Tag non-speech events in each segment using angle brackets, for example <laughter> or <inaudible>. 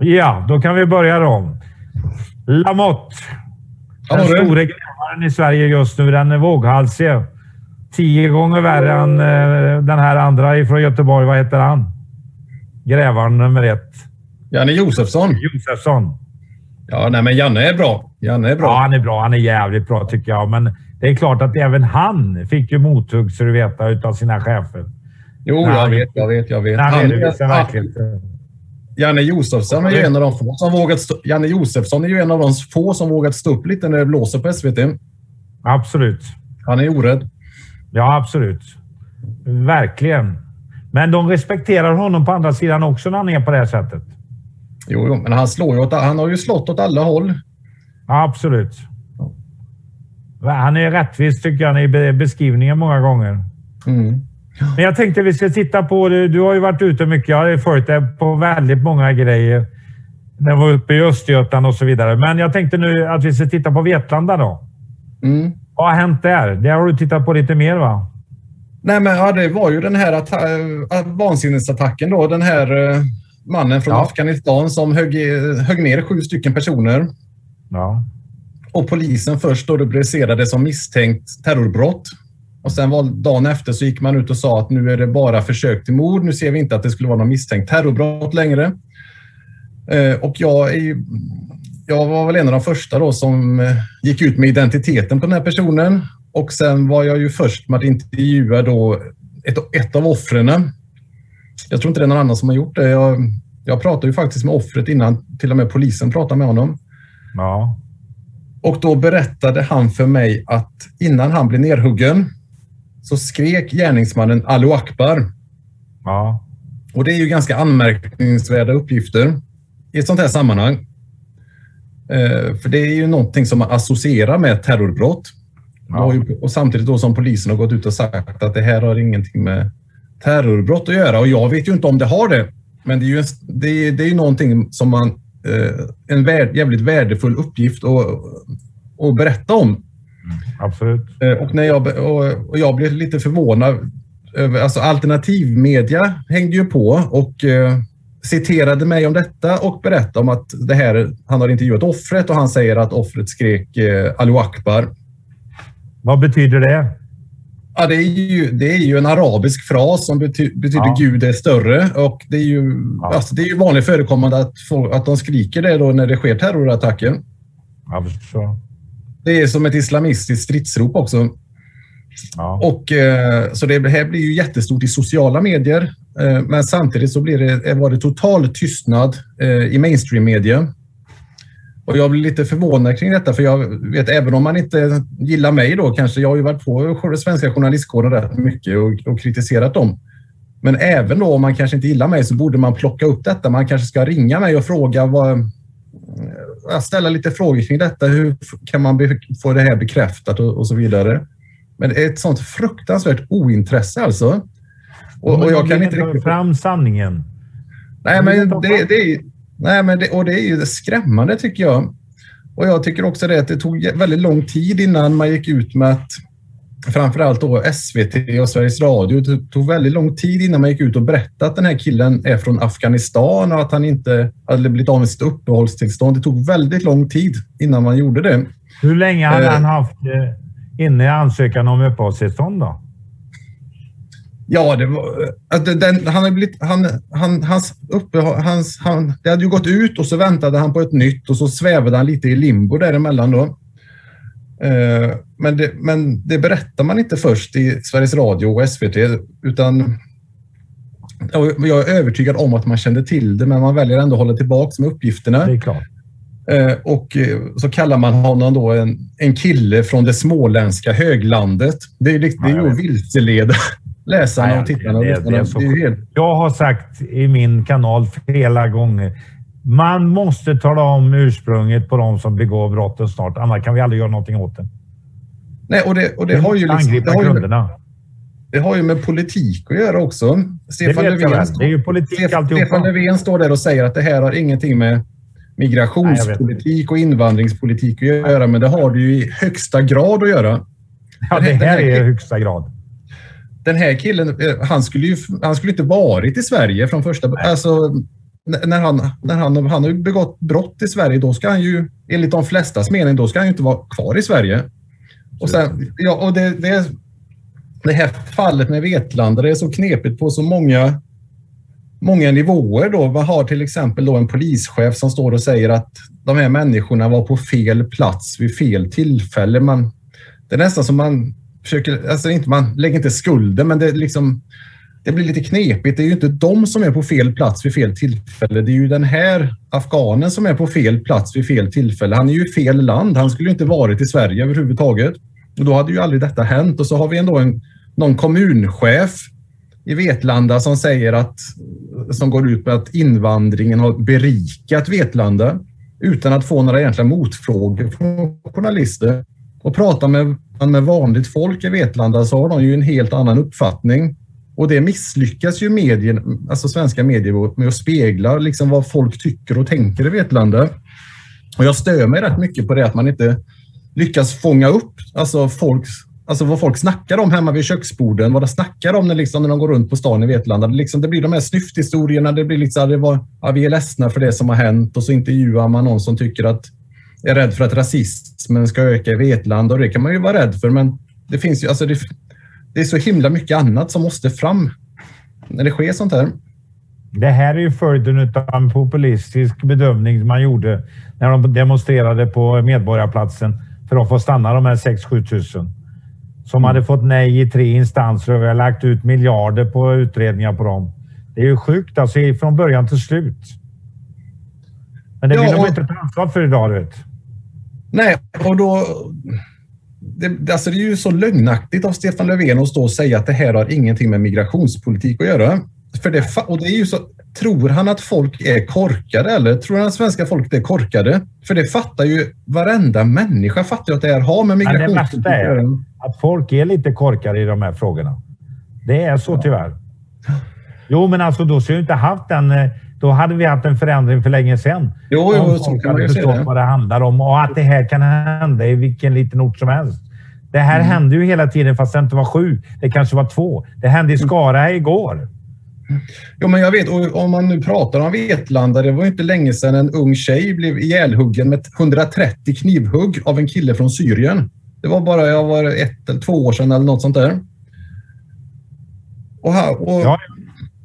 Ja, då kan vi börja då. Lamotte. Den Ja, store grävaren i Sverige just nu. Den är våghalsig. Tio gånger värre än eh, den här andra ifrån Göteborg. Vad heter han? Grävaren nummer ett. Janne Josefsson. Josefsson. Ja, nej, men Janne är bra. Janne är Ja, bra. han är bra. Han är jävligt bra tycker jag. Men det är klart att även han fick ju mothugg, så du vet, utav sina chefer. Jo, jag han- vet, jag vet, jag vet. Han Han- ja, verkligheten. Janne Josefsson är ju en av de få som vågat stå, Janne Josefsson är ju en av de få som vågat stå upp lite när det blåser på SVT. Absolut. Han är orädd. Ja, absolut. Verkligen. Men de respekterar honom på andra sidan också när han är på det här sättet. Jo, jo, men han slår ju åt, han har ju slått åt alla håll. Ja, absolut. Han är rättvis tycker jag i be- beskrivningen många gånger. Mm. Men jag tänkte vi ska titta på, du har ju varit ute mycket, jag har följt dig på väldigt många grejer. När jag var uppe i Östergötland och så vidare. Men jag tänkte nu att vi ska titta på Vetlanda då. Mm. Vad har hänt där? Det har du tittat på lite mer va? Nej, men ja, det var ju den här äh, vansinnesattacken då. Den här eh, mannen från Ja. Afghanistan som högg, högg ner sju stycken personer. Ja. Och polisen först då rubricerade som misstänkt terrorbrott. Och sen var, dagen efter så gick man ut och sa att nu är det bara försök till mord. Nu ser vi inte att det skulle vara någon misstänkt terrorbrott längre. Eh, och jag, är jag var väl en av de första då som eh, gick ut med identiteten på den här personen. Och sen var jag ju först med att intervjua då ett, ett av offren. Jag tror inte det är någon annan som har gjort det. Jag, jag pratade ju faktiskt med offret innan till och med polisen pratade med honom. Ja. Och då berättade han för mig att innan han blev nerhuggen så skrek gärningsmannen Allahu Akbar. Ja. Och det är ju ganska anmärkningsvärda uppgifter i ett sånt här sammanhang. Eh, För det är ju någonting som man associerar med terrorbrott. Ja. Och, samtidigt då som polisen har gått ut och sagt att det här har ingenting med terrorbrott att göra. Och jag vet ju inte om det har det. Men det är ju, en, det är, det är ju någonting som man... eh, En värd, jävligt värdefull uppgift att, att berätta om. Absolut. Eh, Och, när jag, och, jag blev lite förvånad. Alltså alternativmedia hängde ju på och eh, citerade mig om detta och berättade om att det här, han har intervjuat offret och han säger att offret skrek eh, Allahu Akbar. Vad betyder det? Ja, det, är ju, det är ju en arabisk fras som bety, betyder Ja. Gud är större och det är ju, Ja. alltså, det är ju vanligt förekommande att, få, att de skriker det då när det sker terrorattacker. Jag förstår. Det är som ett islamistiskt stridsrop också. Ja. Och, eh, så det här blir ju jättestort i sociala medier. Eh, men samtidigt så blir det, var det total tystnad eh, i mainstream-media. Och jag blir lite förvånad kring detta, för jag vet även om man inte gillar mig då, kanske jag har ju varit på svenska journalistkåren rätt mycket och, och kritiserat dem. Men även då om man kanske inte gillar mig så borde man plocka upp detta. Man kanske ska ringa mig och fråga vad, eh, ställa lite frågor kring detta. Hur kan man få det här bekräftat och, och så vidare. Men det är ett sånt fruktansvärt ointresse alltså. Och, och jag kan inte riktigt... fram sanningen. Nej, men det, det är Nej, men det, och det är ju skrämmande tycker jag. Och jag tycker också det att det tog väldigt lång tid innan man gick ut med att framförallt då SVT och Sveriges Radio. Det tog väldigt lång tid innan man gick ut och berättade att den här killen är från Afghanistan och att han inte hade blivit av med sitt uppehållstillstånd. Det tog väldigt lång tid innan man gjorde det. Hur länge hade Eh. han haft eh, inne ansökan om uppehållstillstånd då? Ja, det var, att den, han har blivit, han, han, hans uppe, hans, han, det hade ju gått ut och så väntade han på ett nytt och så svävade han lite i limbo däremellan då. Eh, Men det, men det berättar man inte först i Sveriges Radio och SVT utan jag är övertygad om att man kände till det men man väljer ändå att hålla tillbaka med uppgifterna. Det är klart. Eh, Och eh, så kallar man honom då en, en kille från det småländska höglandet. Det är, ju- det är jag ju att vilseleda läsarna och tittarna. och det- det- det Det Jag har sagt i min kanal flera gånger. Man måste tala om ursprunget på de som begår brotten snart. Annars kan vi aldrig göra någonting åt det. nej, och det, och det, har ju liksom, det, har ju, det har ju med politik att göra också. Det Stefan jag Löfven, Det är ju politik Stefan, Stefan alltihopa. Löfven står där och säger att det här har ingenting med migrationspolitik och invandringspolitik att göra, men det har det ju i högsta grad att göra. Ja, det här är i högsta grad. den här killen, eh, han skulle ju han skulle inte varit i Sverige från första... Alltså, när han, när han, han har begått brott i Sverige, då ska han ju enligt de flestas mening, då ska han ju inte vara kvar i Sverige. Och, sen, ja, och det, det, det här fallet med Vetlanda, det är så knepigt på så många, många nivåer. Då. Man har till exempel då en polischef som står och säger att de här människorna var på fel plats vid fel tillfälle. Man, det är nästan som man försöker, alltså inte, man lägger inte skulden, men det är liksom det blir lite knepigt. Det är ju inte de som är på fel plats vid fel tillfälle. Det är ju den här afghanen som är på fel plats vid fel tillfälle. Han är ju i fel land. Han skulle inte varit i Sverige överhuvudtaget. Och då hade ju aldrig detta hänt. Och så har vi ändå en, någon kommunchef i Vetlanda som säger att som går ut med att invandringen har berikat Vetlanda utan att få några egentliga motfrågor från journalister. Och pratar med, med vanligt folk i Vetlanda så har de ju en helt annan uppfattning. Och det misslyckas ju medier, alltså svenska medier med att spegla liksom vad folk tycker och tänker i Vetlanda. Och jag stör mig rätt mycket på det att man inte lyckas fånga upp alltså folks, alltså vad folk snackar om hemma vid köksborden, vad de snackar om när, liksom, när de går runt på stan i Vetlanda. Det, liksom, det blir de här snyfthistorierna, det blir liksom, det var, ja, vi är ledsna för det som har hänt och så intervjuar man någon som tycker att är rädd för att rasismen ska öka i Vetlanda och det kan man ju vara rädd för men det finns ju, alltså det, det är så himla mycket annat som måste fram när det sker sånt här. Det här är ju följden av en populistisk bedömning man gjorde när de demonstrerade på Medborgarplatsen för att få stanna de här 6-7 tusen. Som mm. hade fått nej i tre instanser och vi har lagt ut miljarder på utredningar på dem. Det är ju sjukt alltså från början till slut. Men det vill ja, och... de inte ta ansvar för idag, du vet. Nej, och då det, alltså det är ju så lögnaktigt av Stefan Löfven att stå och säga att det här har ingenting med migrationspolitik att göra. För det, och det är ju så, tror han att folk är korkade eller tror han att svenska folket är korkade? För det fattar ju varenda människa fattar att det här har med migrationspolitik att göra. Det är att folk är lite korkade i de här frågorna. Det är så tyvärr. Jo, men alltså då skulle inte haft den eh, då hade vi haft en förändring för länge sedan. Jo, jo, så kan man ju förstått vad det handlar om och att det här kan hända i vilken liten ort som helst. Det här mm. hände ju hela tiden fast det inte var sju. Det kanske var två. Det hände i mm. Skara igår. Jo, men jag vet, om man nu pratar om Vetlanda, det var inte länge sedan en ung tjej blev ihjälhuggen med 130 knivhugg av en kille från Syrien. Det var bara jag var ett eller två år sedan eller något sånt där. Och, här, och, ja.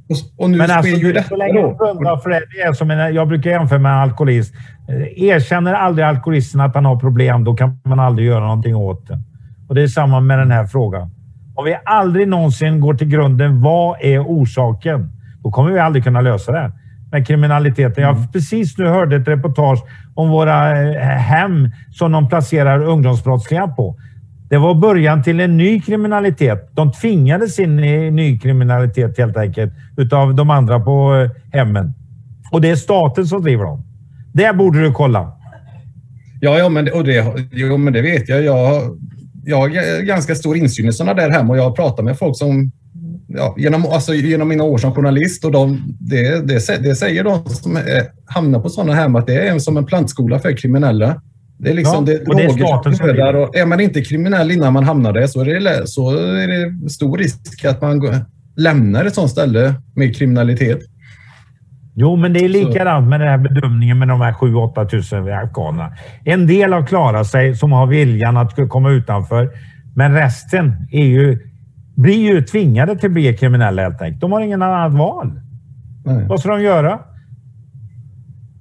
Och, och nu men alltså, ju detta. Då. För det, det är som en, jag brukar jämföra med en alkoholist. Eh, erkänner aldrig alkoholisten att han har problem, då kan man aldrig göra någonting åt det. Och det är samma med den här frågan. Om vi aldrig någonsin går till grunden, vad är orsaken? Då kommer vi aldrig kunna lösa det. Med kriminaliteten. Jag mm. precis nu hörde ett reportage om våra eh, hem som de placerar ungdomsbrottslingar på. Det var början till en ny kriminalitet. De tvingades in i ny kriminalitet helt enkelt utav de andra på eh, hemmen. Och det är staten som driver dem. Det borde du kolla. Ja, ja men, och det, jo, men det vet jag. Jag jag har ganska stor insyn i sådana där hem och jag har pratat med folk som ja, genom, alltså, genom mina år som journalist och de, det, det, det säger de som är, hamnar på sådana hem att det är som en plantskola för kriminella. Det är liksom ja, det, och det är där och Är man inte kriminell innan man hamnar där så är det, så är det stor risk att man lämnar ett sådant ställe med kriminalitet. Jo, men det är likadant med den här bedömningen med de här 7-8 tusen afghanerna. En del har klarat sig som har viljan att komma utanför, men resten är ju, blir ju tvingade till att bli kriminella helt enkelt. De har ingen annat val. Nej. Vad ska de göra?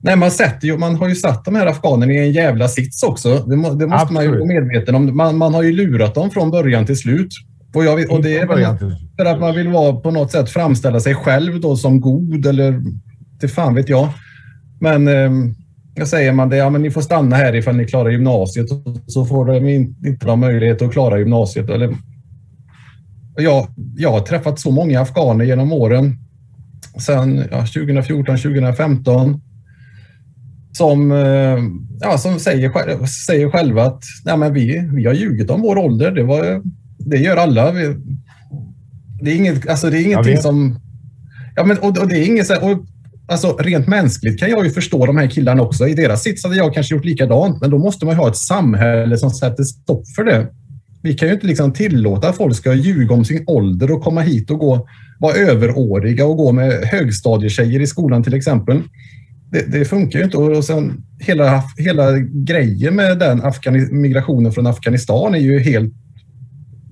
Nej, man, sätter ju, man har ju satt de här afghanerna i en jävla sits också. Det, må, det måste Absolut. man ju vara medveten om. Man, man har ju lurat dem från början till slut. Och, jag, och det är väl för att man vill vara på något sätt framställa sig själv då som god eller inte fan vet jag. Men eh, jag säger man det, ja men ni får stanna här ifall ni klarar gymnasiet så får de inte ha möjlighet att klara gymnasiet. Eller, jag, jag har träffat så många afghaner genom åren, sedan ja, 2014, 2015 som, eh, ja, som säger, säger själva att Nej, men vi, vi har ljugit om vår ålder. Det, var, det gör alla. Vi, det är, inget, alltså det är ingenting som... Ja, men, och, och det är inget, och Alltså rent mänskligt kan jag ju förstå de här killarna också. I deras sits hade jag kanske gjort likadant, men då måste man ha ett samhälle som sätter stopp för det. vi kan ju inte liksom tillåta att folk ska ljuga om sin ålder och komma hit och gå, vara överåriga och gå med högstadietjejer i skolan till exempel. Det, det funkar ju inte. Och sen hela, hela grejen med den Afgani migrationen från Afghanistan är ju helt,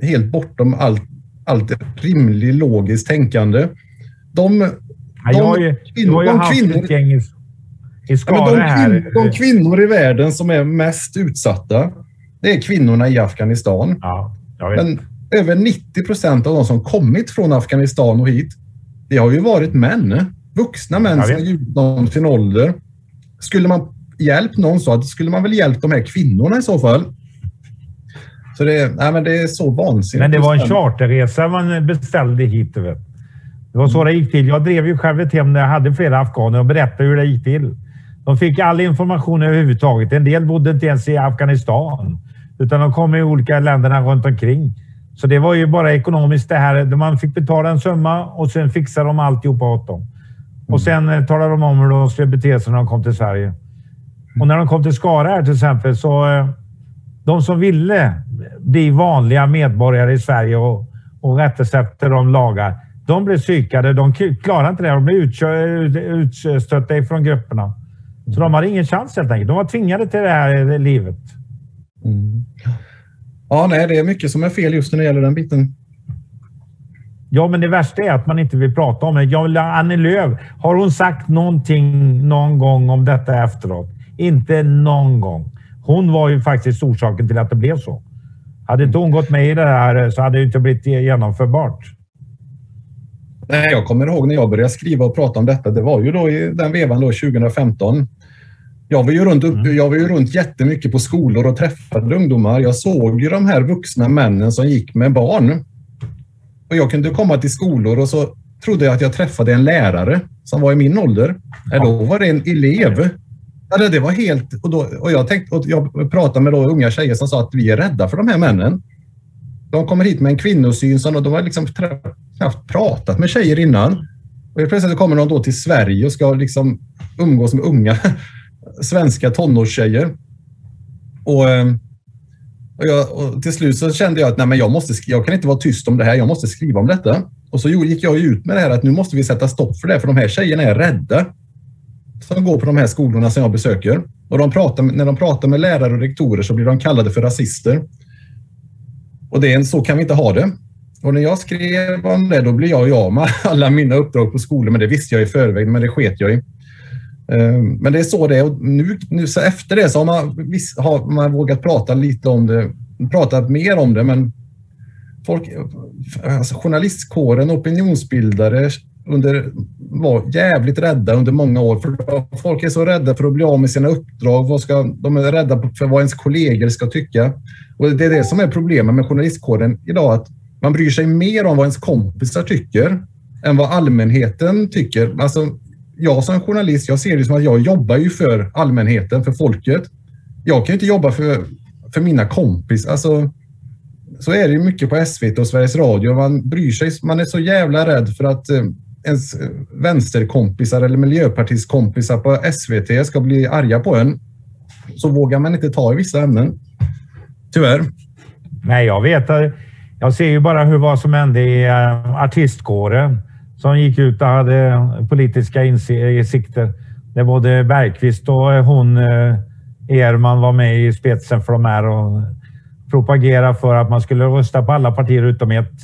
helt bortom allt, allt rimligt logiskt tänkande. De, de, jag har ju, kvinnor, haft kvinnor, i, i de, här. De kvinnor i världen som är mest utsatta, det är kvinnorna i Afghanistan. Ja, Men över 90 procent av de som kommit från Afghanistan och hit, det har ju varit män. Vuxna män som ljugit om sin ålder. Skulle man hjälpt någon så skulle man väl hjälpt de här kvinnorna i så fall. Så det, nej, men det är så vansinnigt. Men det var en charterresa man beställde hit. Vet. Det var så det gick till. Jag drev ju själv ett hem där jag hade flera afghaner och berättade hur det gick till. De fick all information överhuvudtaget. En del bodde inte ens i Afghanistan, utan de kom i olika länderna runt omkring. Så det var ju bara ekonomiskt det här. Man fick betala en summa och sen fixade de alltihopa åt dem. Och sen eh, de om hur de skulle bete sig när de kom till Sverige. Och när de kom till Skara här till exempel så... Eh, de som ville bli vanliga medborgare i Sverige och, och rätta sig efter de lagar, de blev psykade. De klarade inte det. De blev utstötta från grupperna. Så de hade ingen chans helt enkelt. De var tvingade till det här eh, livet. Mm. Ja, nej, det är mycket som är fel just när det gäller den biten. Ja, men det värsta är att man inte vill prata om det. Jag, Annie Lööf, har hon sagt någonting någon gång om detta efteråt? Inte någon gång. Hon var ju faktiskt orsaken till att det blev så. Hade inte hon gått med i det här så hade det inte blivit genomförbart. Nej, jag kommer ihåg när jag började skriva och prata om detta. Det var ju då i den vevan då 2015. Jag var, ju runt, upp, jag var ju runt jättemycket på skolor och träffade ungdomar. Jag såg ju de här vuxna männen som gick med barn. Och jag kunde komma till skolor och så trodde jag att jag träffade en lärare som var i min ålder. Ja. Då var det en elev. Ja, det var helt... Och, då, och jag, tänkte, och jag pratade med då unga tjejer som sa att vi är rädda för de här männen. De kommer hit med en kvinnosyn som de har liksom knappt pratat med tjejer innan. Och plötsligt kommer de då till Sverige och ska liksom umgås med unga <laughs> svenska tonårstjejer. Och, eh, och, jag, och till slut så kände jag att nej, men jag, måste, jag kan inte vara tyst om det här, jag måste skriva om detta. Och så gick jag ut med det här att nu måste vi sätta stopp för det, för de här tjejerna är rädda som går på de här skolorna som jag besöker. Och de pratar, när de pratar med lärare och rektorer så blir de kallade för rasister. Och det är, så kan vi inte ha det. Och när jag skrev om det, då blev jag av med <laughs> alla mina uppdrag på skolor, men det visste jag i förväg, men det sket jag i. Ehm, men det är så det är. Och nu, nu så efter det så har man, har man vågat prata lite om det, pratat mer om det, men folk, alltså journalistkåren, opinionsbildare under, var jävligt rädda under många år. För folk är så rädda för att bli av med sina uppdrag. Vad ska, de är rädda för vad ens kollegor ska tycka. Och Det är det som är problemet med journalistkåren idag. Att man bryr sig mer om vad ens kompisar tycker än vad allmänheten tycker. Alltså, jag som journalist, jag ser det som att jag jobbar ju för allmänheten, för folket. Jag kan inte jobba för, för mina kompisar. Alltså, så är det ju mycket på SVT och Sveriges Radio. Man bryr sig. Man är så jävla rädd för att eh, ens eh, vänsterkompisar eller miljöpartistkompisar på SVT ska bli arga på en. Så vågar man inte ta i vissa ämnen. Tyvärr. Nej, jag vet. Jag ser ju bara hur vad som hände i eh, artistkåren som gick ut och hade politiska insikter. Eh, Där både Bergqvist och eh, hon eh, Erman var med i spetsen för de här och propagerade för att man skulle rösta på alla partier utom ett.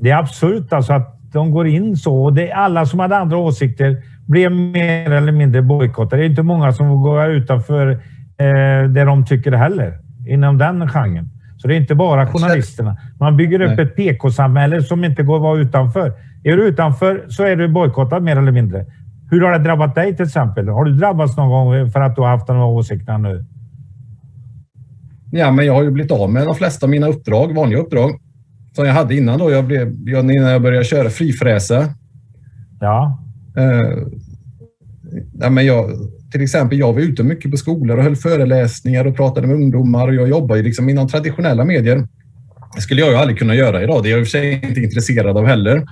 Det är absurt alltså att de går in så. Det, alla som hade andra åsikter blev mer eller mindre bojkottade. Det är inte många som går utanför det de tycker heller inom den genren. Så det är inte bara journalisterna. Man bygger upp Nej. ett PK-samhälle som inte går att vara utanför. Är du utanför så är du bojkottad mer eller mindre. Hur har det drabbat dig till exempel? Har du drabbats någon gång för att du har haft de åsikterna nu? Ja, men jag har ju blivit av med de flesta av mina uppdrag, vanliga uppdrag, som jag hade innan då. Jag blev, innan jag började köra frifräsa. Ja. Eh, ja men jag, till exempel, jag var ute mycket på skolor och höll föreläsningar och pratade med ungdomar och jag jobbar ju liksom inom traditionella medier. Det skulle jag ju aldrig kunna göra idag. Det är jag i och för sig inte intresserad av heller.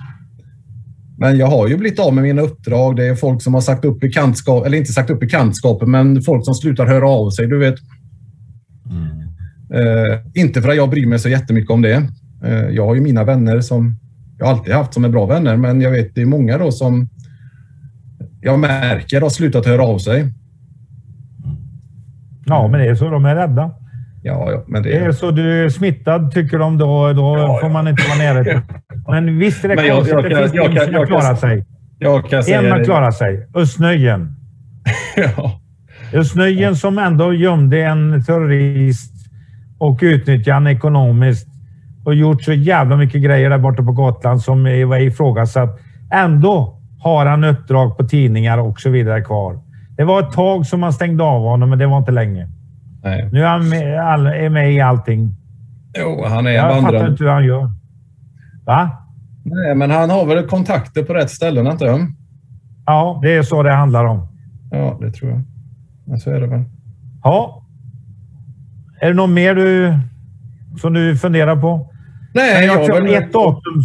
Men jag har ju blivit av med mina uppdrag. Det är folk som har sagt upp bekantskap, eller inte sagt upp bekantskapen, men folk som slutar höra av sig. Du vet. Mm. Eh, inte för att jag bryr mig så jättemycket om det. Eh, jag har ju mina vänner som jag alltid haft som är bra vänner, men jag vet det är många då som jag märker har slutat höra av sig. Ja, men det är så. De är rädda. Ja, ja men det... det är så du är smittad tycker de då. Då ja, får man inte vara nere. Men visst är det konstigt. Jag, jag, det finns jag, jag, som har klarat sig. Jag kan säga en har klarat sig. Östnöjen. <laughs> ja. Östnöjen som ändå gömde en terrorist och utnyttjade han ekonomiskt och gjort så jävla mycket grejer där borta på Gotland som var ifrågasatt. Ändå har han uppdrag på tidningar och så vidare kvar. Det var ett tag som man stängde av honom, men det var inte länge. Nej. Nu är han med, all, är med i allting. Jo, han är Jag fattar inte hur han gör. Va? Nej, men han har väl kontakter på rätt ställen, inte jag? Ja, det är så det handlar om. Ja, det tror jag. Men så är det väl. Ja. Är det något mer du, som du funderar på? Nej, jag, jag tror ett datum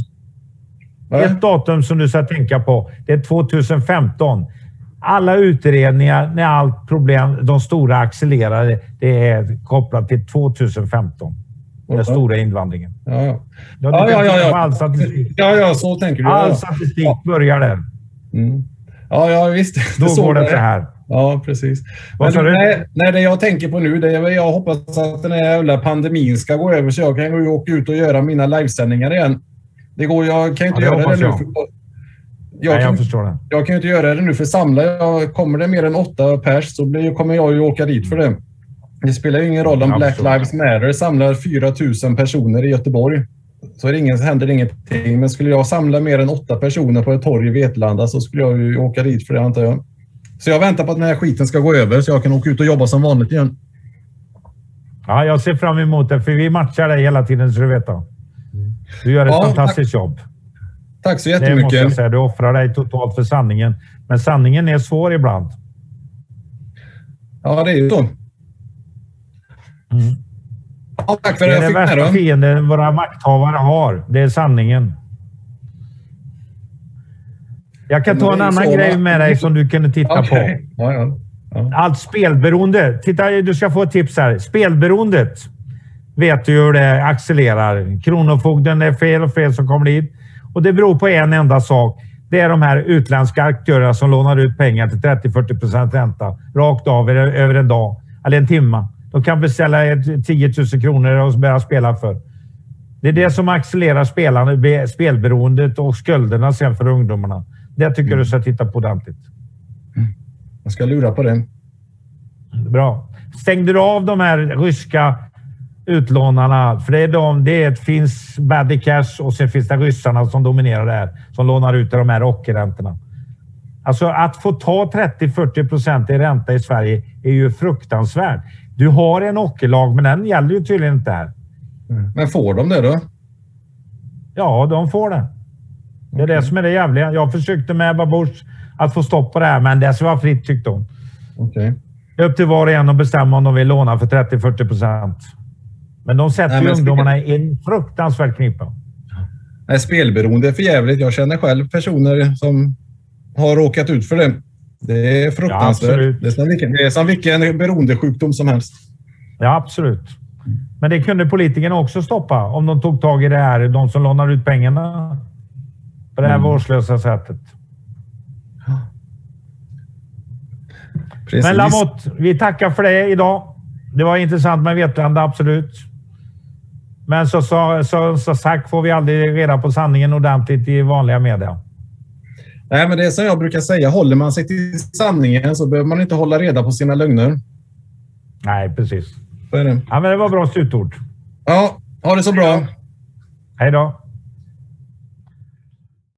ett datum som du ska tänka på, det är 2015. Alla utredningar när allt problem, de stora accelererade, det är kopplat till 2015. Den mm. stora invandringen. Ja, ja. Ja, ja, ja, ja. All statistik. Ja, ja, så tänker du. All statistik ja. börjar där. Mm. Ja, ja, visst. Då <laughs> går det så här. Ja, precis. Men nej, nej, det jag tänker på nu, det är jag hoppas att den här jävla pandemin ska gå över så jag kan gå åka ut och göra mina livesändningar igen. Det går, jag kan inte ja, göra det nu. För, jag, Nej, jag förstår det. Jag kan inte göra det nu, för samlar jag, kommer det mer än åtta pers så blir, kommer jag ju åka dit för det. Det spelar ju ingen roll om Black Lives Matter samlar 4 000 personer i Göteborg. Så är det ingen, händer ingenting. Men skulle jag samla mer än åtta personer på ett torg i Vetlanda så skulle jag ju åka dit för det, antar jag. Så jag väntar på att den här skiten ska gå över så jag kan åka ut och jobba som vanligt igen. Ja, jag ser fram emot det, för vi matchar dig hela tiden, så du vet. Då. Du gör ett ja, fantastiskt tack. jobb. Tack så jättemycket. Det måste jag säga. Du offrar dig totalt för sanningen. Men sanningen är svår ibland. Ja, det är ju så. Mm. Ja, tack för det, det är den värsta fienden våra makthavare har. Det är sanningen. Jag kan ta en annan grej med dig som du kunde titta okay. på. Ja, ja. Ja. Allt spelberoende. Titta, du ska få ett tips här. Spelberoendet vet du hur det accelererar. Kronofogden är fel och fel som kommer dit. Och det beror på en enda sak. Det är de här utländska aktörerna som lånar ut pengar till 30-40 procent ränta rakt av över en dag eller en timme. De kan beställa 10 000 kronor och börja spela för. Det är det som accelererar spelandet, spelberoendet och skulderna sen för ungdomarna. Det tycker mm. du ska titta på ordentligt. Mm. Jag ska lura på det. Bra. Stängde du av de här ryska utlånarna. För det, är de, det är, det finns Baddy Cash och sen finns det ryssarna som dominerar det här. Som lånar ut de här ockerräntorna. Alltså att få ta 30-40 procent i ränta i Sverige är ju fruktansvärt. Du har en ockerlag, men den gäller ju tydligen inte här. Mm. Men får de det då? Ja, de får det. Det är okay. det som är det jävliga. Jag försökte med Babush att få stopp på det här, men det ska vara fritt tyckte hon. Okay. Upp till var och en att bestämma om de vill låna för 30-40 procent. Men de sätter Nej, ju ungdomarna i en fruktansvärd knipa. Nej, spelberoende är för jävligt. Jag känner själv personer som har råkat ut för det. Det är fruktansvärt. Ja, det, är som vilken, det är som vilken beroendesjukdom som helst. Ja, absolut. Men det kunde politikerna också stoppa om de tog tag i det här, de som lånar ut pengarna på det här mm. vårdslösa sättet. Precis. Men Lamotte, vi tackar för det idag. Det var intressant med Vetlanda, absolut. Men så, så, så, så sagt får vi aldrig reda på sanningen ordentligt i vanliga media. Nej, men det är som jag brukar säga. Håller man sig till sanningen så behöver man inte hålla reda på sina lögner. Nej, precis. Så är det. Ja, men det var bra slutord. Ja, ha det så bra. Hej då.